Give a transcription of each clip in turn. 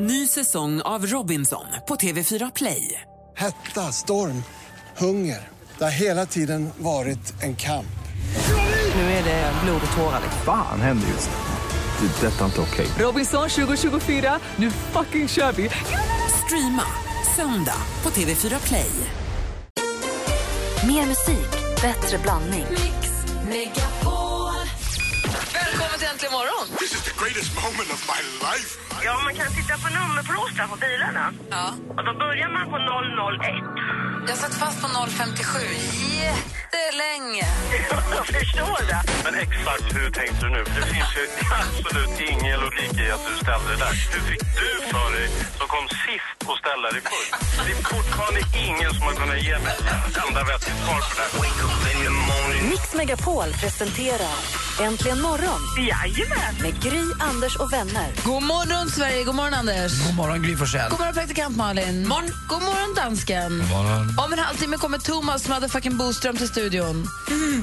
Ny säsong av Robinson på TV4 Play. Hetta, storm, hunger. Det har hela tiden varit en kamp. Nu är det blod och tårar. Fan händer just nu. Det. är Detta är inte okej. Robinson 2024, nu fucking kör vi! Streama söndag på TV4 Play. Mer musik, bättre blandning. Välkommen till Äntligen morgon! This is the greatest moment of my life. Ja, man kan titta på nummerplåtar på bilarna. Ja. Och då börjar man på 001. Jag satt fast på 057 jättelänge. Jag förstår det. Men exakt hur tänkte du nu? För det finns ju absolut ingen logik i att du ställde det där. Hur fick du för dig som kom sist och ställa dig först? Det är fortfarande ingen som har kunnat ge mig ett enda vettigt svar på det här. Mix Megapol presenterar Äntligen morgon Jajamän. med Gry, Anders och vänner. God morgon, Sverige! God morgon, Anders! God morgon, Gry Forssell. God morgon, praktikant Malin. Morgon. God morgon, dansken. God morgon. Om en halvtimme kommer Thomas som hade fucking Boström till studion.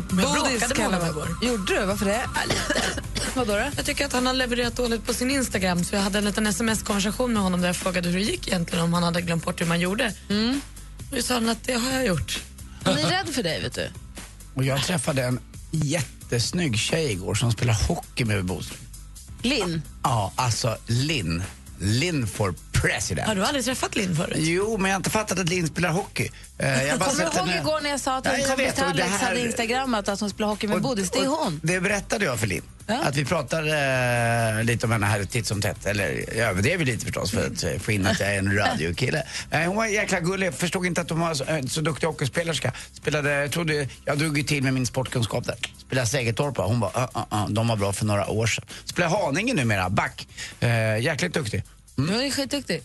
Bodis kallar man. Gjorde du? Varför det? Vadå då? Jag tycker att han har levererat dåligt på sin Instagram så jag hade en liten sms-konversation med honom där jag frågade hur det gick egentligen om han hade glömt bort hur man gjorde. Mm. Och sa han att det har jag gjort. Han är rädd för dig, vet du. Och jag träffade en jättesnygg tjej igår som spelar hockey med Boström. Linn. Ja, alltså Linn. Linn for president. Har du aldrig träffat Linn förut? Jo, men jag har inte fattat att Linn spelar hockey. Eh, Jag bara Kommer du ihåg henne- igår när jag sa att en kompis till och Alex här- hade instagrammat att hon spelar hockey med Bodis? Det är och- hon. Det berättade jag för Linn. Ja. Att vi pratade eh, lite om henne här titt som tätt. Eller jag överdrev lite förstås för att eh, få in att jag är en radiokille. Eh, hon var jäkla gullig. Jag förstod inte att hon var så, eh, så duktig hockeyspelerska. Spelade, jag trodde, jag drog ju till med min sportkunskap där. Spelade Segertorp Hon bara, uh, uh, uh, de var bra för några år sedan. Spelar Haninge numera, back. Eh, jäkligt duktig. Hon är skitduktig.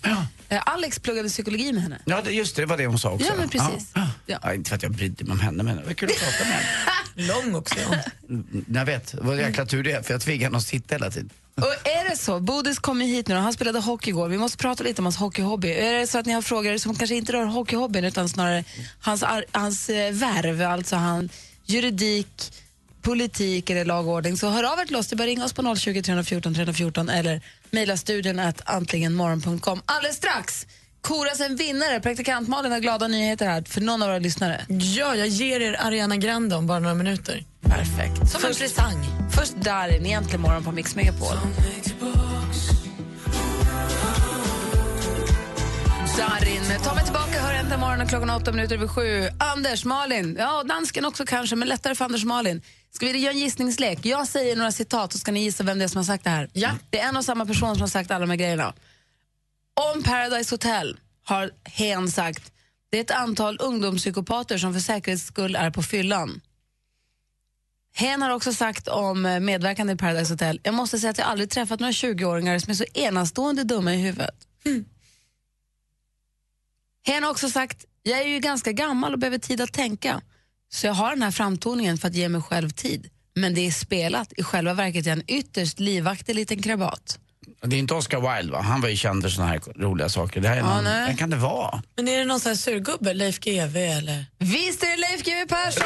Eh, Alex pluggade psykologi med henne. Ja, det, just det, det var det hon sa också. Ja, men precis. Ja, Ja. ja. inte för att jag brydde mig om henne, men det var kul att prata med henne. Lång också. Ja. Mm, Jag vet, det var jäkla tur det, för jag tvingade henne att sitta hela tiden. Och är det så, Bodis kom ju hit nu och han spelade hockey igår. Vi måste prata lite om hans hockeyhobby. Är det så att ni har frågor som kanske inte rör hockeyhobbyn utan snarare hans, hans eh, värv, alltså han, juridik, politik eller lagordning, så hör av er till oss. Det är bara ringa oss på 020 314 314 eller mejla studion att antligenmorgon.com. Alldeles strax koras en vinnare. Praktikant Malin har glada nyheter här för någon av våra lyssnare. ja, jag ger er Ariana Grande om bara några minuter. Perfekt. Som en presang. Först Darin, egentligen morgon på Mix Megapol. Darin, ta mig tillbaka, hör äntligen morgonen klockan åtta minuter över sju. Anders, Malin, ja dansken också kanske, men lättare för Anders och Malin. Ska vi göra en gissningslek? Jag säger några citat så ska ni gissa vem det är som har sagt det här. Ja. Det är en och samma person som har sagt alla de här grejerna. Om Paradise Hotel har Hen sagt det är ett antal ungdomspsykopater som för säkerhets skull är på fyllan. Hen har också sagt om eh, medverkande i Paradise Hotel jag måste säga att jag aldrig träffat några 20-åringar som är så enastående dumma i huvudet. Hen har också sagt jag är ju ganska gammal och behöver tid att tänka så jag har den här framtoningen för att ge mig själv tid. Men det är spelat. I själva verket är jag en ytterst livaktig liten krabat. Det är inte Oscar Wilde va? Han var ju känd för såna här roliga saker. Det här är Ja, någon, vem kan det vara? Men är det någon sån här surgubbe, Leif GW eller? Visst är det Leif GW Persson!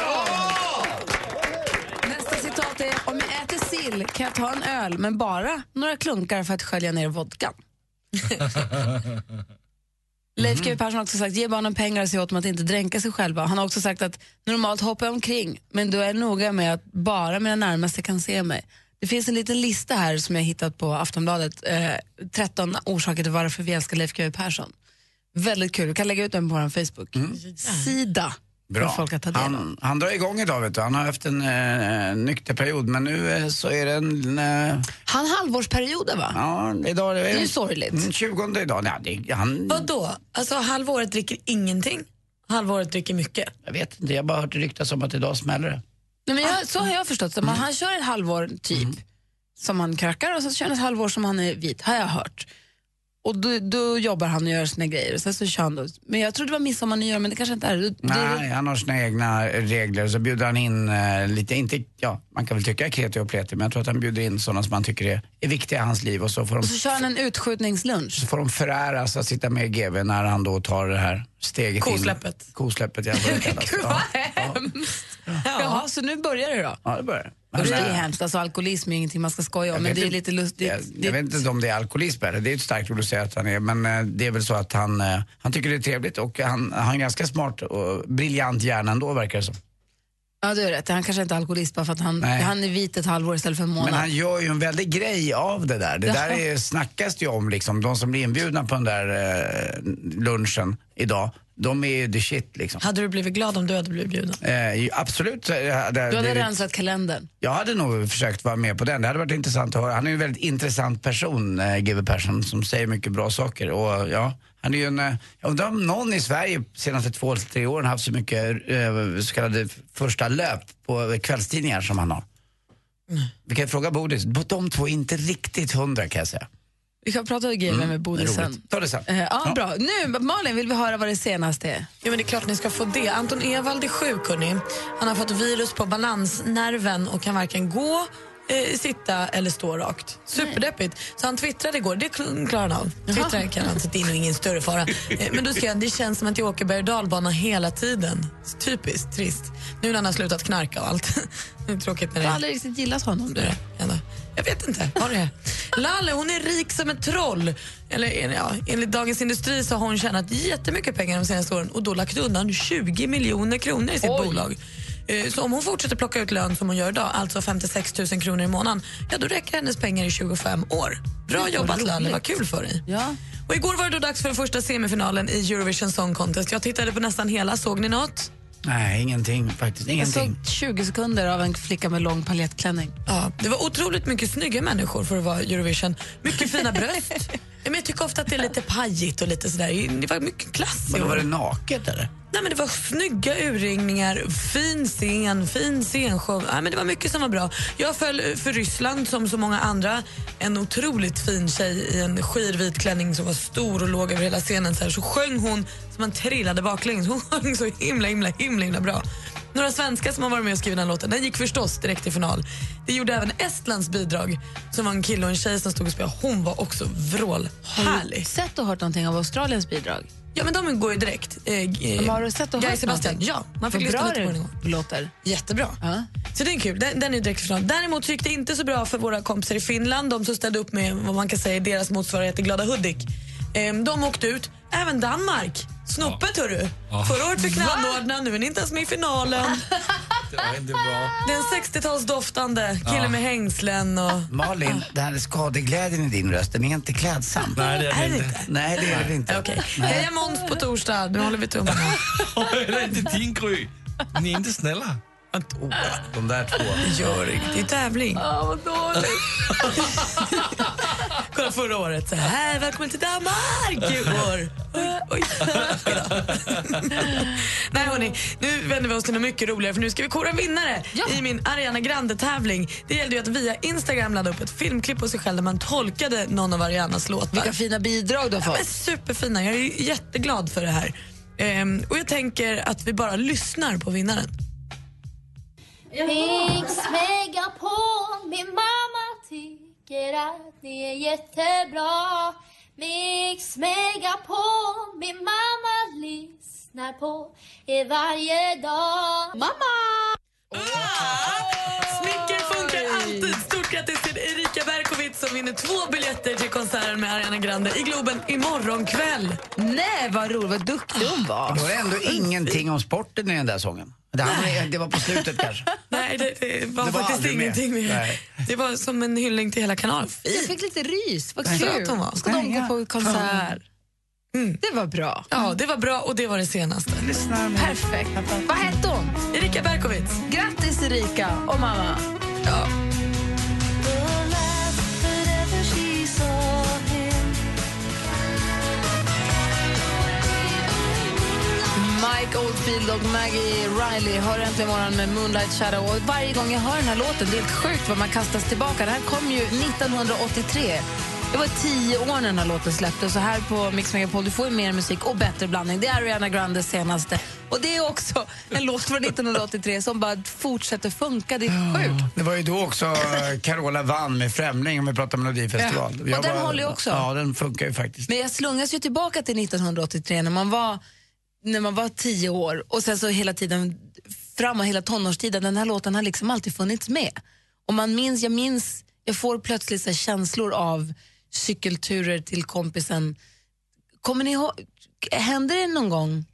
Nästa citat är om jag äter sill kan jag ta en öl men bara några klunkar för att skölja ner vodkan. Leif GW Persson har också sagt ge barnen pengar och se åt dem att inte dränka sig själva. Han har också sagt att normalt hoppar jag omkring men då är jag noga med att bara mina närmaste kan se mig. Det finns en liten lista här som jag hittat på Aftonbladet. Eh, 13 orsaker till varför vi älskar Leif GW Persson. Väldigt kul. Vi kan lägga ut den på vår Facebook-sida. Bra. Folk att ta del av. Han, han drar igång idag vet du. Han har haft en eh, nykter period men nu eh, så är det en... Eh, Han halvårsperioder va? ja, idag är Det är ju sorgligt. Mm, 20 idag. Nej, det, han, Vadå? Alltså halvåret dricker ingenting, halvåret dricker mycket. jag vet inte, jag har bara hört ryktas om att idag smäller det. Nej, men jag, så har jag förstått det. Man, han kör ett halvår typ som han krökar och så kör han ett halvår som han är vit, har jag hört. Och då, då jobbar han och gör sina grejer. Och sen så kör han då. Men jag trodde det var midsommar nyår, men det kanske inte är. Det, Nej, han har sina egna regler. Så bjuder han in eh, lite, inte, ja, man kan väl tycka kreti och pleti, men jag tror att han bjuder in sådana som han tycker är, är viktiga i hans liv. Och så får de, och så kör han en utskjutningslunch. så får de föräras att sitta med i GV när han då tar det här steget Kosläppet. in. Kosläppet. Ja, vad det kallas. Gud ja. vad hemskt. Jaha, så nu börjar det då? ja, det börjar Och det är hemskt, alltså alkoholism är ingenting man ska skoja om, men det är lite lustigt. Jag, jag vet inte om det är alkoholism eller det är ett starkt ord att säga att han är, men eh, det är väl så att han, eh, han tycker det är trevligt och han, han är ganska smart och briljant hjärna ändå verkar det som. Ja, du har rätt. Han kanske inte är alkoholist bara för att han, Nej. han är vit ett halvår istället för en månad. Men han gör ju en väldig grej av det där. Det där är, snackas ju om liksom, de som blir inbjudna på den där eh, lunchen idag, de är ju the shit liksom. Hade du blivit glad om du hade blivit bjuden? Eh, absolut. jag hade du hade blivit- rensat kalendern. Jag hade nog försökt vara med på den. Det hade varit intressant att höra. Han är ju en väldigt intressant person, eh, GW Persson, som säger mycket bra saker. Och, ja, han är ju en, eh, jag undrar om någon i Sverige senaste två, tre åren haft så mycket eh, så kallade första löp på kvällstidningar som han har. Vi kan fråga Bodis. De två är inte riktigt hundra kan jag säga. Vi kan prata om GV med Bodil sen. Ta det sen. Eh, ja, Bra. Nu, Malin, vill vi höra vad det senaste är? Ja, men det är klart ni ska få det. Anton Ewald är sjuk, hörni. Han har fått virus på balansnerven och kan varken gå, eh, sitta eller stå rakt. Superdeppigt. Så han twittrade igår, det kl- klarar han av. Twittra kan han, så det är nog ingen större fara. Eh, men då skrev han, det känns som att jag åker berg och dalbana hela tiden. Typiskt trist. Nu när han har slutat knarka och allt. tråkigt när Jag det har aldrig riktigt gillat honom. det är ändå. Jag vet inte vad det. Lalle hon är rik som ett troll. Eller, ja, enligt Dagens Industri så har hon tjänat jättemycket pengar de senaste åren och då lagt undan 20 miljoner kronor i sitt bolag. Eh, Så om hon fortsätter plocka ut lön som hon gör idag, alltså 56 000 kronor i månaden, ja då räcker hennes pengar i 25 år. Bra jobbat Lalle, vad kul för dig. Ja. Och igår var det dags för den första semifinalen i Eurovision Song Contest. Jag tittade på nästan hela, såg ni något? Nej, ingenting faktiskt. Jag Ingenting. såg 20 sekunder av en flicka med lång paljettklänning. Ja, det var otroligt mycket snygga människor för att vara Eurovision. Mycket fina bröst. Men jag tycker ofta att det är lite pajigt och lite sådär. Det var mycket klass Men var det naket eller? Nej, men det var snygga urringningar, fin scen, fin scenshow. Ja, men det var mycket som var bra. Jag föll för Ryssland som så många andra. En otroligt fin tjej i en skirvit klänning som var stor och låg över hela scenen. Så, här, så sjöng hon som man trillade baklänges. Hon sjöng så himla, himla, himla, himla bra. Några svenskar som har varit med och skrivit den här låten, den gick förstås direkt till final. Det gjorde även Estlands bidrag, som var en kille och en tjej som stod och spelade. Hon var också vrålhärlig. Har du Sett och hört någonting av Australiens bidrag? Ja, men de går ju direkt. Eh, eh, har du sett och hört Sebastian. Ja, man fick lyssna lite på den igår. låter. Jättebra. Ja. Så det är kul. Den, den är direkt final. Däremot gick det inte så bra för våra kompisar i Finland. De som ställde upp med vad man kan säga är deras motsvarighet till Glada Hudik. Ehm, de åkte ut. Även Danmark. Snoppet, hörru. Förra året fick ni anordna, nu är ni inte ens med i finalen. Det bra. Är en 60-talsdoftande kille med hängslen och... Malin, den här skadeglädjen i din röst, den är inte klädsam. Nej, det är Är det inte. inte? Nej, det är det inte. Okej. Nej. Heja Måns på torsdag. Nu håller vi tummarna. det är inte din Gry. Ni är inte snälla. De där två. Gör inget. Det är tävling. Ja, vad dåligt. Kolla förra året. Så här, välkommen till Danmark i år. Oj, oj. Nej, hörni, nu vänder vi oss till något mycket roligare för nu ska vi kora en vinnare Ja. i min Ariana Grande-tävling. Det gällde ju att via Instagram ladda upp ett filmklipp på sig själv där man tolkade någon av Arianas låtar. Vilka fina bidrag du har Ja, fått. men superfina. Jag är jätteglad för det här. Ehm, och Jag tänker att vi bara lyssnar på vinnaren. Mix Megapol, min mamma tycker att ni är jättebra. Mix Megapol, min mamma lyssnar på er varje dag. Mamma! Smicker funkar alltid. Stort grattis till Erika Som vinner två biljetter till konserten med Ariana Grande i Globen imorgon kväll. Nej, vad roligt. Vad duktig hon var. Det var ändå ingenting om sporten i den där sången. Det, hann- det var på slutet kanske. Nej, det, det var Det var faktiskt med. ingenting. Nej. Det var som en hyllning till hela kanalen. Jag fick lite rys. Vad kul. söt hon var. Ska de Nej, gå ja. på konsert? Mm. Det var bra. Ja, det var bra och det var det senaste. Perfekt. Vad hette hon? Erika Berkowitz. Grattis Erika och mamma. Ja. Mike Oldfield och Maggie Riley hör äntligen morgon med Moonlight Shadow. Och varje gång jag hör den här låten, det är helt sjukt vad man kastas tillbaka. Den här kom ju 1983. Det var tio år när den här låten släpptes. Så här på Mix Megapol, du får ju mer musik och bättre blandning. Det är Ariana Grandes senaste. Och det är också en låt från 1983 som bara fortsätter funka. Det är sjukt. Det var ju då också eh, Carola vann med Främling om vi pratar Melodifestival. Ja, och Jag den var- håller ju också. Ja, den funkar ju faktiskt. Men jag slungas ju tillbaka till 1983 när man var, när man var tio år och sen så hela tiden framåt, hela tonårstiden. Den här låten har liksom alltid funnits med. Och man minns, jag minns, jag får plötsligt så här känslor av cykelturer till kompisen. Kommer ni ihåg, hände det någon gång?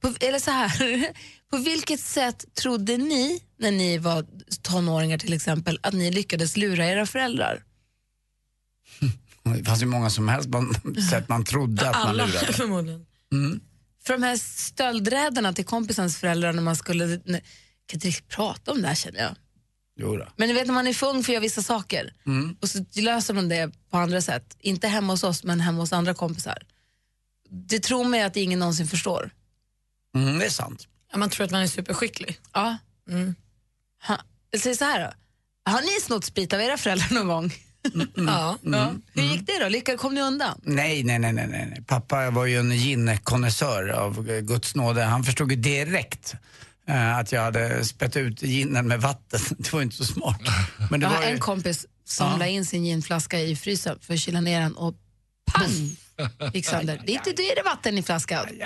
På, eller så här, på vilket sätt trodde ni när ni var tonåringar till exempel att ni lyckades lura era föräldrar? Det fanns ju många som helst man, sätt man trodde att man Alla lurade. förmodligen. Mm. För de här stöldräderna till kompisens föräldrar när man skulle, nej, jag kan inte riktigt prata om det här känner jag. Jo då. Men ni vet när man är för ung för att göra vissa saker Mm. och så löser man det på andra sätt. Inte hemma hos oss men hemma hos andra kompisar. Det tror mig att ingen någonsin förstår. Mm, det är sant. Ja, man tror att man är superskicklig. Ja. Mm. Ha, så här då. Har ni snott sprit av era föräldrar någon gång? Ja. ja. Hur gick det då? Lyckades, kom ni undan? Nej, nej, nej, nej, nej. Pappa var ju en gin-konnässör av Guds nåde. Han förstod ju direkt eh, att jag hade spett ut ginen med vatten. Det var ju inte så smart. Men det jag har var ju... en kompis som Ja. la in sin ginflaska i frysen för att kyla ner den och pang! Gick sönder. Det är inte det är det vatten i flaskan.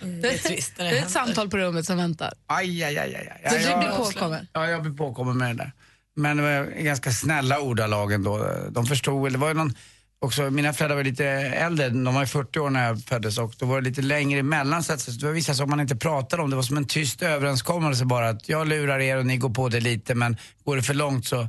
Det är trist Det det är ett samtal på rummet som väntar. Aj, aj, aj, aj. Så du jag- blir påkommen? Ja, jag blev påkommen med det där. Men det var ganska snälla ordalag ändå. De förstod, det var ju någon, också, mina föräldrar var lite äldre, de var ju 40 år när jag föddes och då var det lite längre emellan så det var vissa som man inte pratade om. Det var som en tyst överenskommelse bara att jag lurar er och ni går på det lite men går det för långt så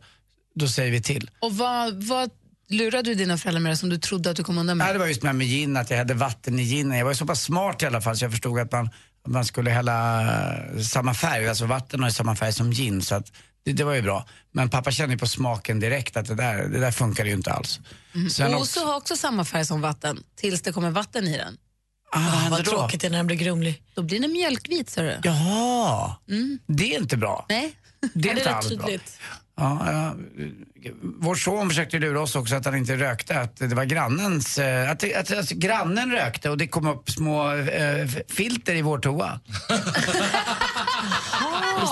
då säger vi till. Och vad, vad lurade du dina föräldrar med det som du trodde att du kom undan med? Nej, det var just med, med gin, att jag hade vatten i ginen. Jag var ju så pass smart i alla fall så jag förstod att man, man skulle hälla eh, samma färg, alltså vatten har samma färg som gin så att det, det var ju bra. Men pappa kände ju på smaken direkt att det där, det där funkar ju inte alls. Sen Och också, så har också samma färg som vatten, tills det kommer vatten i den. ah, vad händer Vad då? tråkigt det är när den blir grumlig. Då blir den mjölkvit, ser du. Jaha, Mm. det är inte bra. Nej. Det är inte alls bra. Ja, ja. Vår son försökte lura oss också att han inte rökte, att det var grannens, eh, att, att, att grannen rökte och det kom upp små eh, filter i vår toa.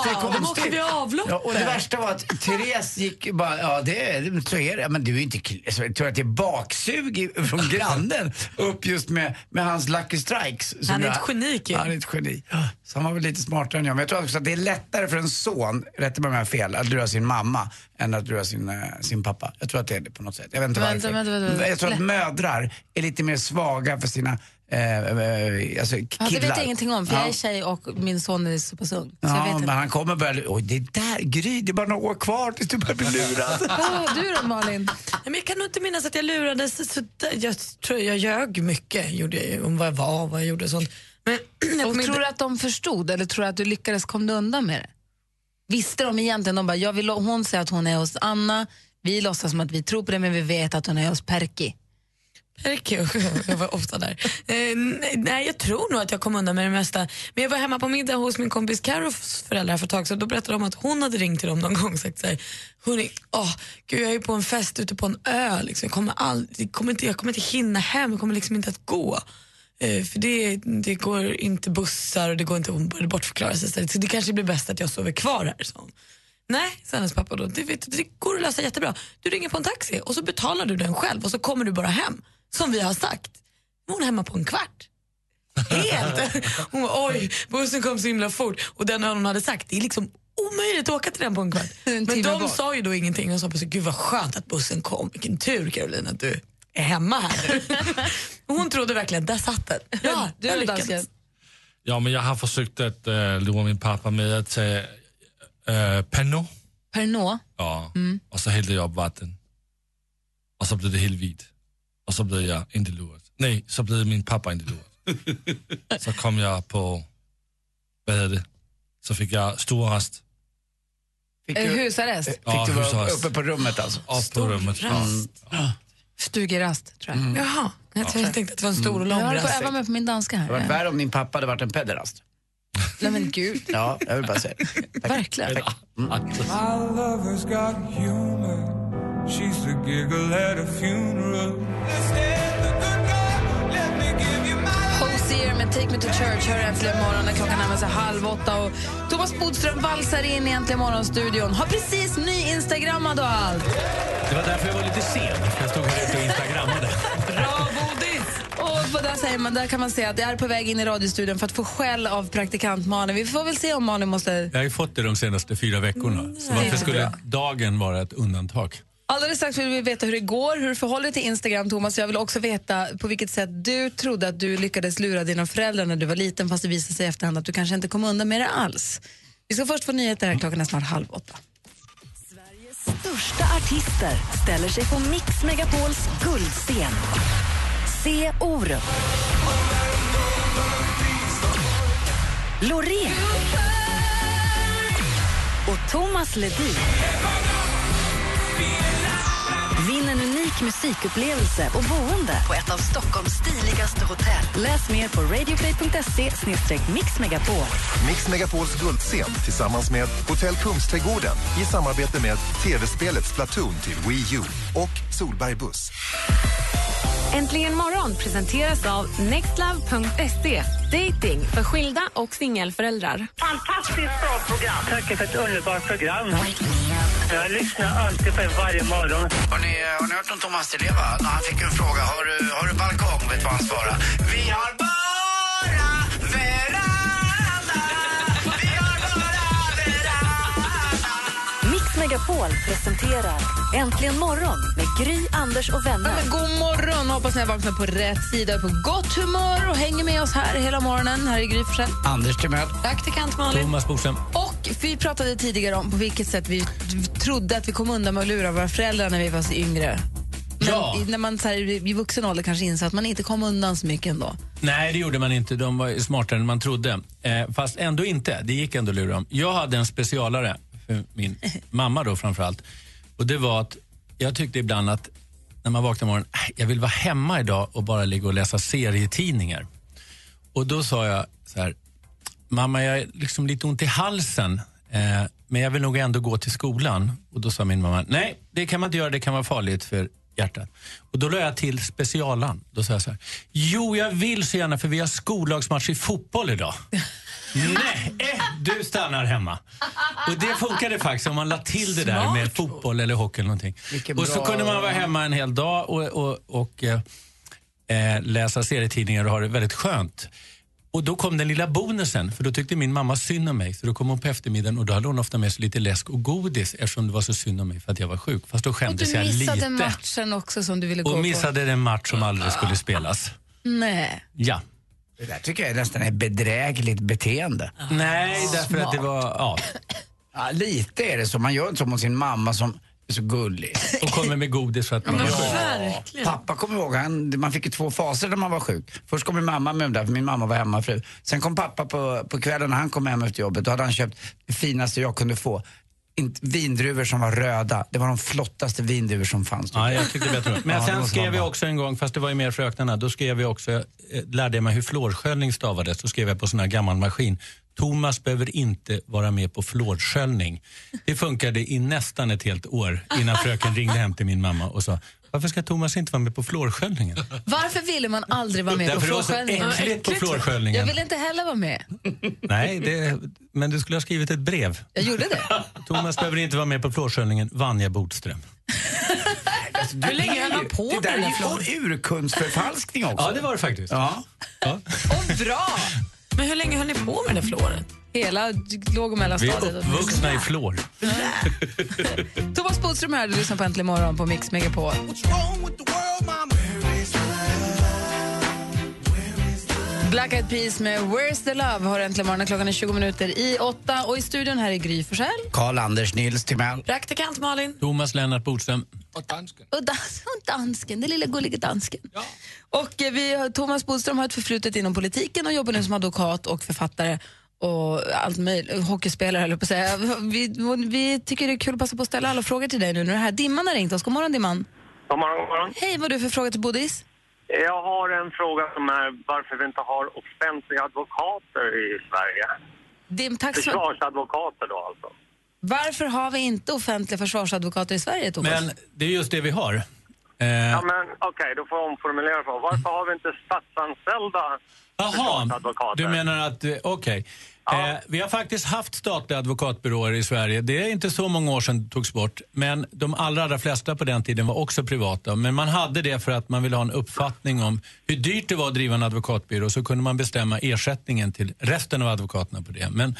Det de åker vid avloppet. Ja, och det värsta var att Therese gick bara, ja det så är det. Men du är inte, så jag tror att det är baksug från grannen upp just med, med hans Lucky Strikes. Han är ett geni, Kim. Han är ett geni. Så han var väl lite smartare än jag. Men jag tror också att det är lättare för en son, rätta mig om jag har fel, att lura sin mamma än att lura sin, eh, sin pappa. Jag tror att det är det på något sätt. Jag vet inte Vänta, varför. vänta, vänta, vänta. Jag tror att mödrar är lite mer svaga för sina eh, eh, alltså killar. Ja, det vet jag ingenting om, för jag Ja. är tjej och min son är så pass ung. Så jag Ja, vet men inte. han kommer börja... Oj, det där, Gry, det är bara några år kvar tills du börjar bli lurad. Ah, du då Malin? Nej, men jag kan nog inte minnas att jag lurades. Så där. jag tror jag ljög mycket gjorde jag, om vad jag var och vad jag gjorde sånt. Men jag Och tror inte, du att de förstod eller tror du att du lyckades komma undan med det? Visste de egentligen? De bara, jag vill, hon säger att hon är hos Anna, vi låtsas som att vi tror på det men vi vet att hon är hos Perki. Är det kul? jag var ofta där. Eh, nej, jag tror nog att jag kom undan med det mesta. Men jag var hemma på middag hos min kompis Carros föräldrar för ett tag sedan. Då berättade de att hon hade ringt till dem någon gång och sagt så här, åh, gud, jag är på en fest ute på en ö. Liksom. Jag, kommer aldrig, kommer inte, jag kommer inte hinna hem, jag kommer liksom inte att gå. Eh, för det, det går inte bussar och det går inte, hon började bortförklara sig. istället. Så det kanske blir bäst att jag sover kvar här. sa hon. Nej, sa hennes pappa då. Det, det går att lösa jättebra. Du ringer på en taxi och så betalar du den själv och så kommer du bara hem. Som vi har sagt. Nu är hon hemma på en kvart. Helt! Hon bara, oj, bussen kom så himla fort. Och den hon hade sagt, det är liksom omöjligt att åka till den på en kvart. En Men de bort. sa ju då ingenting och sa på sig, gud vad skönt att bussen kom. Vilken tur Caroline att du är hemma här nu. och hon trodde verkligen, där satt den. Ja, Du jag lyckades. Ja, men jag har försökt att äh, lura min pappa med att ta äh, Pernod Pernod? ja, och så hällde jag upp vatten. Och så blev det helt vitt. Och så blev jag inte lurad. Nej, så blev min pappa inte lurad. så kom jag på, vad heter det, så fick jag stor rast. Fick Eh, du, husarrest? fick Ja, du vara husarrest. uppe på rummet alltså? Upp på rummet. Ja. Stugerast, tror jag. Jaha, jag tänkte att det var en stor och lång Jag håller på att rast. öva mig på min danska Det hade varit här. värre om din pappa hade varit en pederast. Nej men gud, Ja, jag vill bara säga det. verkligen. Ja. My lover's got humor. She's the giggle at a funeral. Hosier med Take Me To Church hör äntligen morgon när klockan närmar sig halv åtta och Thomas Bodström valsar in i Äntligen morgonstudion. Har precis ny instagrammad och allt. Det var därför jag var lite sen, jag stod här ute och instagrammade. Bra Bodis! Och det säger man, där kan man säga att jag är på väg in i radiostudion för att få skäll av praktikant Malin. Vi får väl se om Malin måste... Jag har ju fått det de senaste fyra veckorna. Så nej. varför skulle dagen vara ett undantag? Alldeles strax vill vi veta hur det går, hur du förhåller dig till Instagram, Thomas. Jag vill också veta på vilket sätt du trodde att du lyckades lura dina föräldrar när du var liten fast det visade sig i efterhand att du kanske inte kom undan med det alls. Vi ska först få nyheter här, klockan är snart halv åtta. Sveriges Största artister ställer sig på Mix Megapols guldscen. Se Orup. Loreen. Och Thomas Ledin. Vinn en unik musikupplevelse och boende på ett av Stockholms stiligaste hotell. Läs mer på radioplay.se mixmegapol. Mix Megapols guldscen tillsammans med Hotell Kungsträdgården i samarbete med tv-spelet Splatoon till Wii U och Solberg Buss. Äntligen morgon presenteras av nextlove.se. Dating för skilda och singelföräldrar. Fantastiskt bra program. Tack för ett underbart program. Jag lyssnar alltid på er varje morgon. Har ni, har ni hört om Thomas Di Leva? När han fick en fråga, har du, har du balkong? Vet du vad han svarade? Vi har bara veranda. Vi har bara veranda. Mix Megapol presenterar Äntligen morgon med Gry, Anders och vänner. Ja, men god morgon! Hoppas ni har vaknat på rätt sida, på gott humör och hänger med oss här hela morgonen. Här är Gry Forssell. Anders Timell. Praktikant Malin. Thomas Bodström. Vi pratade tidigare om på vilket sätt vi trodde att vi kom undan med att lura våra föräldrar när vi var så yngre. Men Ja. när man så här, i vuxen ålder kanske inser att man inte kom undan så mycket ändå. Nej, det gjorde man inte. De var smartare än man trodde. Eh, fast ändå inte. Det gick ändå att lura dem. Jag hade en specialare för min mamma då framförallt. Och det var att jag tyckte ibland att när man vaknade morgonen, "Äh, jag vill vara hemma idag och bara ligga och läsa serietidningar. Och då sa jag så här, mamma jag har liksom lite ont i halsen. Eh, men jag vill nog ändå gå till skolan. Och då sa min mamma, nej det kan man inte göra, det kan vara farligt för hjärtat. Och då la jag till specialan. Då sa jag så här, jo jag vill så gärna för vi har skollagsmatch i fotboll idag. nej, eh, du stannar hemma. Och det funkade faktiskt om man la till det där med fotboll eller hockey eller någonting. Och så kunde man vara hemma en hel dag och, och, och eh, eh, läsa serietidningar och ha det väldigt skönt. Och då kom den lilla bonusen, för då tyckte min mamma synd om mig. Så då kom hon på eftermiddagen och då hade hon ofta med sig lite läsk och godis eftersom det var så synd om mig för att jag var sjuk. Fast då Och skämdes du jag missade lite. matchen också som du ville gå Och på. missade den match som aldrig skulle spelas. Nej. Ja. Det där tycker jag är nästan ett bedrägligt beteende. Nej, därför att det var... Ja. Ja, lite är det så. Man gör inte så mot sin mamma som är så gullig. Och kommer med godis för att man var sjuk. Verkligen. Pappa kommer ihåg, han, man fick ju två faser när man var sjuk. Först kom min mamma med där, för min mamma var hemmafru. Sen kom pappa på, på kvällen när han kom hem efter jobbet. Då hade han köpt det finaste jag kunde få. Vindruvor som var röda. Det var de flottaste vindruvor som fanns. Ja, jag tyckte bättre. Men Ja, sen skrev jag också en gång, fast det var ju mer för öknarna, då skrev jag också, eh, lärde jag mig hur fluorsköljning stavades. Då skrev jag på sån här gammal maskin. Thomas behöver inte vara med på fluorsköljning. Det funkade i nästan ett helt år innan fröken ringde hem till min mamma och sa varför ska Thomas inte vara med på fluorsköljningen? Varför ville man aldrig vara med på Därför det var så fluorsköljningen? äckligt på Jag fluorsköljningen. vill inte heller vara med. Nej, det, men du skulle ha skrivit ett brev. Jag gjorde det. Thomas behöver inte vara med på fluorsköljningen. Vanja Bodström. Hur länge höll han på Det där är ju urkundsförfalskning också. Ja, det var det faktiskt. Ja. Och bra! Men hur länge höll ni på med det där fluoret? Hela låg och Vi är mellanstadiet. uppvuxna i fluor. Thomas Bodström här, du lyssnar på Äntligen morgon på Mix Megapol. Black Eyed Peas med Where's the Love har äntligen morgonen. Klockan är 20 minuter i åtta och i studion här är Gry Forssell. Karl-Anders Nils Timell. Praktikant Malin. Thomas Lennart Bodström. Och dansken. Och, dans, och dansken, den lilla gulliga dansken. Och eh, vi, Thomas Bodström har ett förflutet inom politiken och jobbar nu som advokat och författare och allt möjligt, hockeyspelare höll jag på att säga. Vi, vi tycker det är kul att passa på att ställa alla frågor till dig nu när är här. Dimman har ringt oss. God morgon Dimman. God morgon, god morgon. Hej, vad har du för fråga till Bodis? Jag har en fråga som är varför vi inte har offentliga advokater i Sverige. Dim, tack så Försvarsadvokater då alltså. Varför har vi inte offentliga försvarsadvokater i Sverige, Thomas? Men det är just det vi har. Eh, Ja men okej, då får jag omformulera frågan. Varför har vi inte statsanställda Jaha, du menar att, eh, okej. Eh, vi har faktiskt haft statliga advokatbyråer i Sverige. Det är inte så många år sedan det togs bort. Men de allra, allra flesta på den tiden var också privata. Men man hade det för att man ville ha en uppfattning om hur dyrt det var att driva en advokatbyrå. Så kunde man bestämma ersättningen till resten av advokaterna på det. Men,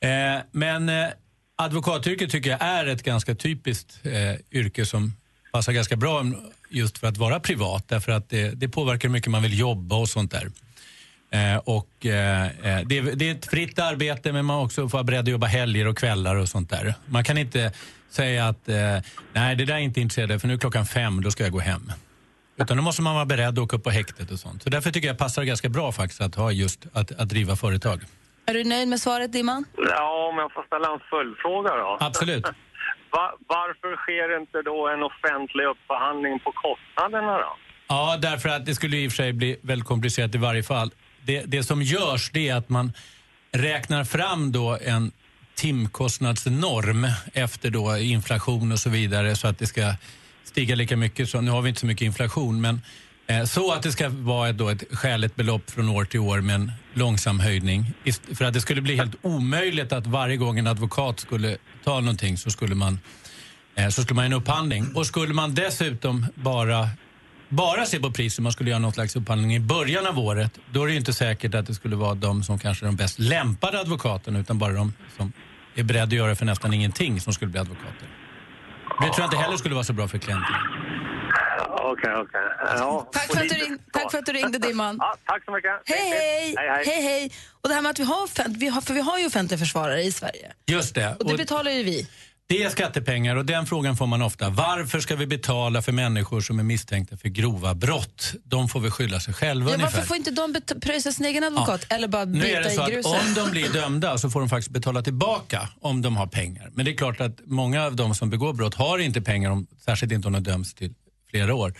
eh, men eh, advokatyrket tycker jag är ett ganska typiskt eh, yrke som passar ganska bra just för att vara privat. Därför att det, det påverkar hur mycket man vill jobba och sånt där. Eh, och, eh, eh, det, är, det är ett fritt arbete men man också får vara beredd att jobba helger och kvällar och sånt där. Man kan inte säga att eh, nej det där är inte intresserad för nu är klockan fem, då ska jag gå hem. Utan då måste man vara beredd att åka upp på häktet och sånt. Så därför tycker jag det passar ganska bra faktiskt att ha just att, att driva företag. Är du nöjd med svaret, Dimman? Ja, om jag får ställa en följdfråga då. Absolut. Va- varför sker inte då en offentlig upphandling på kostnaderna då? Ja, därför att det skulle i och för sig bli väldigt komplicerat i varje fall. Det, det som görs det är att man räknar fram då en timkostnadsnorm efter då inflation och så vidare så att det ska stiga lika mycket. Så, nu har vi inte så mycket inflation men eh, så att det ska vara ett, då ett skäligt belopp från år till år med en långsam höjning. För att det skulle bli helt omöjligt att varje gång en advokat skulle ta någonting så skulle man eh, så skulle man en upphandling. Och skulle man dessutom bara, bara se på priset, man skulle göra någon slags upphandling i början av året, då är det ju inte säkert att det skulle vara de som kanske är de bäst lämpade advokaterna, utan bara de som är beredda att göra för nästan ingenting som skulle bli advokater. Det tror jag inte heller skulle vara så bra för klienterna. Okej, okej. Ja, Tack för, att du ring, tack för att du ringde, Dimman. Ja, tack så mycket. Hej, hej! Hej, hej. hej, hej. Och det här med att vi har, offent, vi har, för vi har ju offentliga försvarare i Sverige. Just det. Och det Och betalar ju vi. Det är skattepengar och den frågan får man ofta. Varför ska vi betala för människor som är misstänkta för grova brott? De får väl skylla sig själva Ja, ungefär. varför får inte de pröjsa sin egen advokat eller bara Nu är det bita så i att gruset? om de blir dömda så får de faktiskt betala tillbaka om de har pengar. Men det är klart att många av de som begår brott har inte pengar, om, särskilt inte om de döms till flera år.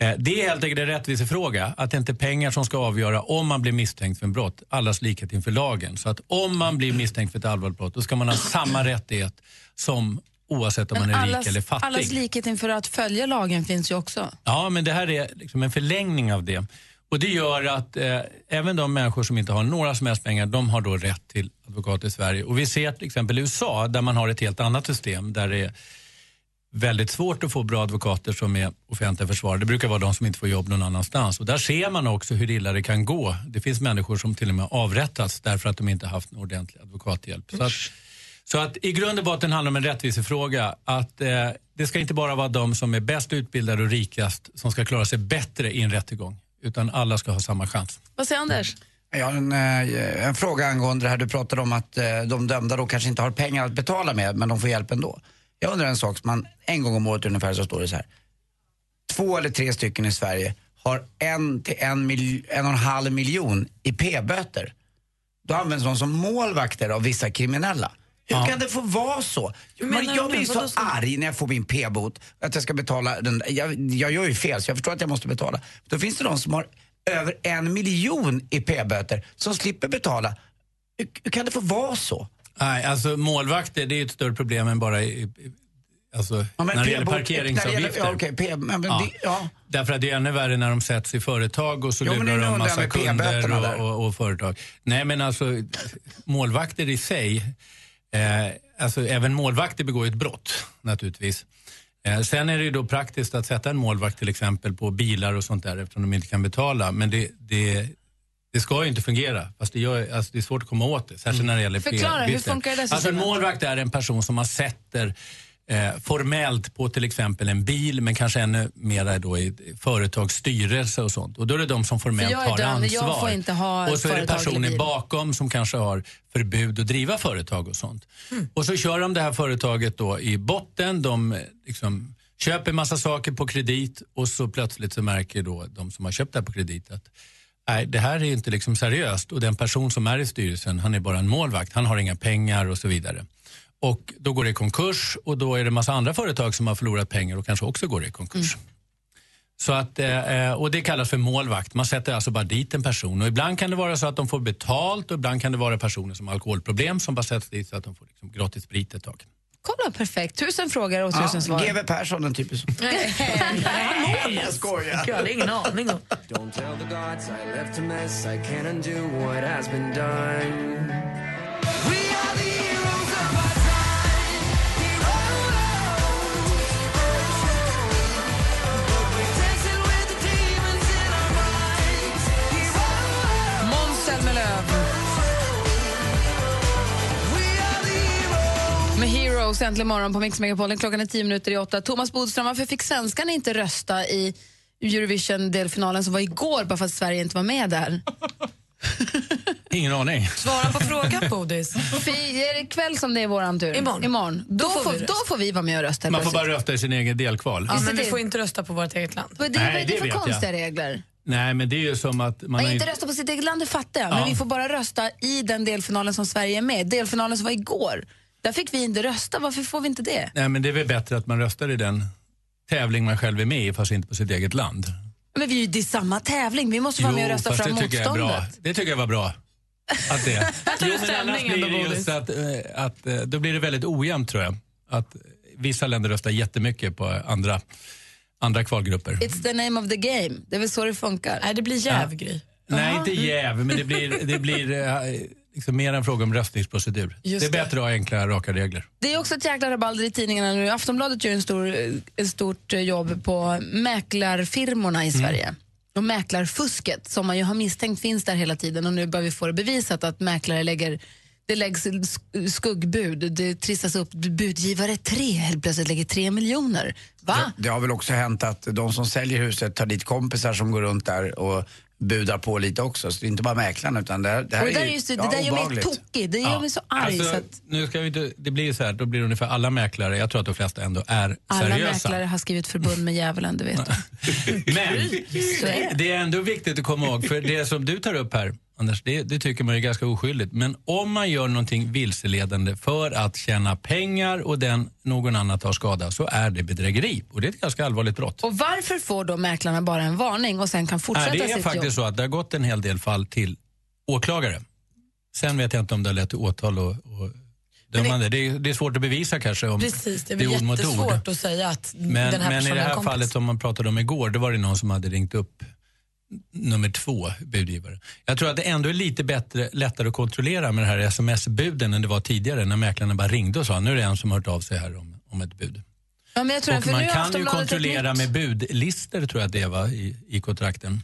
Eh, Det är helt enkelt en rättvisefråga att det inte är pengar som ska avgöra om man blir misstänkt för en brott. Allas likhet inför lagen. Så att om man blir misstänkt för ett allvarligt brott då ska man ha samma rättighet som oavsett om man är allas, rik eller fattig. allas likhet inför att följa lagen finns ju också. Ja, men det här är liksom en förlängning av det. Och Det gör att eh, även de människor som inte har några som helst pengar, de har då rätt till advokat i Sverige. Och Vi ser till exempel i USA där man har ett helt annat system där det är väldigt svårt att få bra advokater som är offentliga försvarare. Det brukar vara de som inte får jobb någon annanstans. Och där ser man också hur illa det kan gå. Det finns människor som till och med avrättats därför att de inte haft en ordentlig advokathjälp. Så att, så att i grund och botten handlar det om en rättvisefråga. Att eh, det ska inte bara vara de som är bäst utbildade och rikast som ska klara sig bättre i en rättegång. Utan alla ska ha samma chans. Vad säger Anders? Jag har en, eh, en fråga angående det här du pratade om att eh, de dömda då kanske inte har pengar att betala med men de får hjälp ändå. Jag undrar en sak, man, en gång om året ungefär så står det så här. Två eller tre stycken i Sverige har en till en, mil, en och en halv miljon i p-böter. Då används de som målvakter av vissa kriminella. Hur kan det få vara så? Men jag blir så? arg när jag får min p-bot, att jag ska betala den. Jag, jag gör ju fel så jag förstår att jag måste betala. Då finns det de som har över en miljon i p-böter som slipper betala. Hur, hur kan det få vara så? Nej, alltså målvakter det är ett större problem än bara i, alltså, Ja, när det gäller parkeringsavgifter. ja, p- men- men det- ja. Därför att det är ännu värre när de sätts i företag och så Jo, lurar de massa kunder och, och, och företag. Nej men alltså målvakter i sig, eh, alltså även målvakter begår ju ett brott naturligtvis. Eh, sen är det ju då praktiskt att sätta en målvakt till exempel på bilar och sånt där eftersom de inte kan betala. Men det, det, det ska ju inte fungera. Fast det, gör, alltså det är svårt att komma åt det, särskilt när det gäller Förklara, hur funkar det Alltså en målvakt är en person som man sätter eh, formellt på till exempel en bil men kanske ännu mer då i ett företags styrelse och sånt. Och då är det de som formellt har dömd, jag ansvar. får inte ha och så är det personer bakom som kanske har förbud att driva företag och sånt. Mm. Och så kör de det här företaget då i botten. De eh, liksom köper massa saker på kredit och så plötsligt så märker då de som har köpt det här på kredit att nej, det här är inte liksom seriöst och den person som är i styrelsen han är bara en målvakt, han har inga pengar och så vidare. Och då går det i konkurs och då är det massa andra företag som har förlorat pengar och kanske också går i konkurs. Så att, eh, och det kallas för målvakt. Man sätter alltså bara dit en person. Och ibland kan det vara så att de får betalt och ibland kan det vara personer som har alkoholproblem som bara sätts dit så att de får liksom gratis sprit ett tag. Kolla, perfekt. Tusen frågor och tusen ja, svar. GW Persson, en typisk. jag skojar. Jag hade ingen aning Måns Zelmerlöw Strokes äntligen morgon på Mix Megapol. Klockan är tio minuter i åtta. Thomas Bodström, varför fick svenskarna inte rösta i Eurovision-delfinalen som var igår bara för att Sverige inte var med där? Ingen aning. Svara på frågan, Bodis. För är det ikväll som det är vår tur? Imorgon. Imorgon. Då, Då får vi då får vi vara med och rösta. Man får bara rösta i sin egen delkval. Ja, men vi får inte rösta på vårt eget land. Vad är det, Nej, vad är det det för vet jag. konstiga regler? Nej, men det är ju som att man inte ju- rösta på sitt eget land, det fattar jag. Men Ja. vi får bara rösta i den delfinalen som Sverige är med. Delfinalen som var igår. Där fick vi inte rösta. Varför får vi inte det? Nej, men det är väl bättre att man röstar i den tävling man själv är med i, fast inte på sitt eget land. Men vi är ju är samma tävling. Vi måste vara med och rösta fram det tycker jag är bra. motståndet. Det tycker jag var bra. Att det. Jo, men annars blir det just att, eh, att eh, då blir det väldigt ojämnt tror jag. Att vissa länder röstar jättemycket på andra, andra kvalgrupper. It's the name of the game. Det är väl så det funkar. Nej, det blir jävgrej. Nej, inte jäv, men det blir, det blir eh, liksom mer en fråga om röstningsprocedur. Just det är det. bättre att ha enkla, raka regler. Det är också ett jäkla rabalder i tidningarna nu. Aftonbladet gör en stor, ett stort eh, jobb på mäklarfirmorna i Sverige. Och mäklarfusket som man ju har misstänkt finns där hela tiden och nu börjar vi få det bevisat att mäklare lägger det läggs sk- skuggbud, det trissas upp budgivare tre helt plötsligt lägger tre miljoner. Va? Det, det har väl också hänt att de som säljer huset tar dit kompisar som går runt där och budar på lite också. Så det är inte bara mäklaren utan det, här- det här det där, är ju ju så, det ja, där gör mig tokig, det gör mig så arg. Alltså, så att nu ska vi inte, det blir så här, då blir det ungefär alla mäklare, jag tror att de flesta ändå är alla seriösa. mäklare har skrivit förbund med djävulen, det vet du. Men det. det är ändå viktigt att komma ihåg, för det som du tar upp här, Anders, det, det tycker man är ganska oskyldigt. Men om man gör någonting vilseledande för att tjäna pengar och den någon annan tar skada så är det bedrägeri. Och det är ett ganska allvarligt brott. Och varför får då mäklarna bara en varning och sen kan fortsätta Nej, det är sitt faktiskt jobb? så att det har gått en hel del fall till åklagare. Sen vet jag inte om det har lett till åtal och, och dömande. Det, är, det är svårt att bevisa kanske om Precis, det är det är ord mot ord. att säga att Men, den här men i det är här fallet som man pratade om igår, då var det någon som hade ringt upp nummer två budgivare. Jag tror att det ändå är lite bättre, lättare att kontrollera med det här sms-buden än det var tidigare när mäklarna bara ringde och sa nu är det en som har hört av sig här om, om ett bud. Ja, men jag tror och för man kan ju kontrollera med budlister tror jag att det var i, i kontrakten.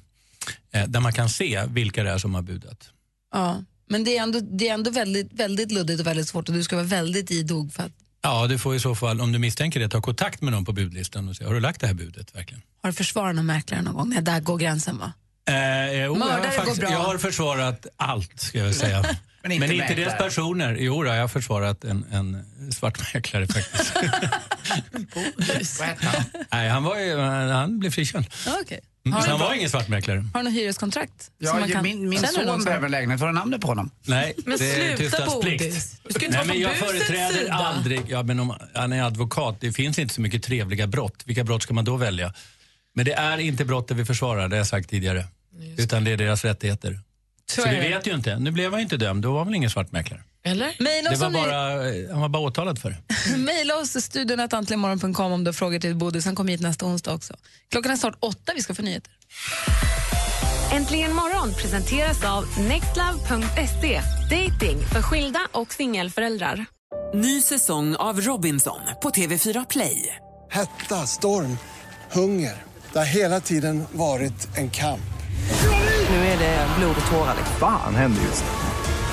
Eh, där man kan se vilka det är som har budat. Ja, men det är ändå, det är ändå väldigt, väldigt luddigt och väldigt svårt och du ska vara väldigt idog för att Ja, du får i så fall, om du misstänker det, ta kontakt med någon på budlistan och säga, har du lagt det här budet verkligen? har du försvarat någon mäklare någon gång? Nej, där går gränsen va? Eh, jag, har Mördare går faktiskt, bra. jag har försvarat allt, ska jag säga. Men inte inte mäklare. deras personer. Jo, då, jag har försvarat en, en svartmäklare faktiskt. Vad hette han? Nej, han, var ju, han blev frikänd. Mm, Har Så du han var ingen svartmäklare. Har du något hyreskontrakt? som Ja, man kan- min min Känner du någon son som- behöver en lägenhet. Har du namnet på honom? Nej, Men det är sluta, tystnadsplikt. Bodis. Du ska ju inte Nej, vara men jag busets företräder sida. aldrig... Ja, men om han är advokat, det finns inte så mycket trevliga brott. Vilka brott ska man då välja? Men det är inte brottet vi försvarar, det har jag sagt tidigare. Utan det är deras rättigheter. Så Så, är vi det. vet ju inte. Nu blev han ju inte dömd, då var väl ingen svartmäklare. Eller? Mejla Det oss, var om ni- bara, han var bara åtalad för det. Mejla oss studion antligenmorgon.com om du har frågor till Bodis. Han kommer hit nästa onsdag också. Klockan är snart åtta, vi ska få nyheter. Äntligen morgon presenteras av nextlove.se. Dating för skilda och singelföräldrar. Ny säsong av Robinson på TV4 Play. Hetta, storm, hunger. Det har hela tiden varit en kamp. Nu är det blod och tårar. liksom. Fan händer just nu.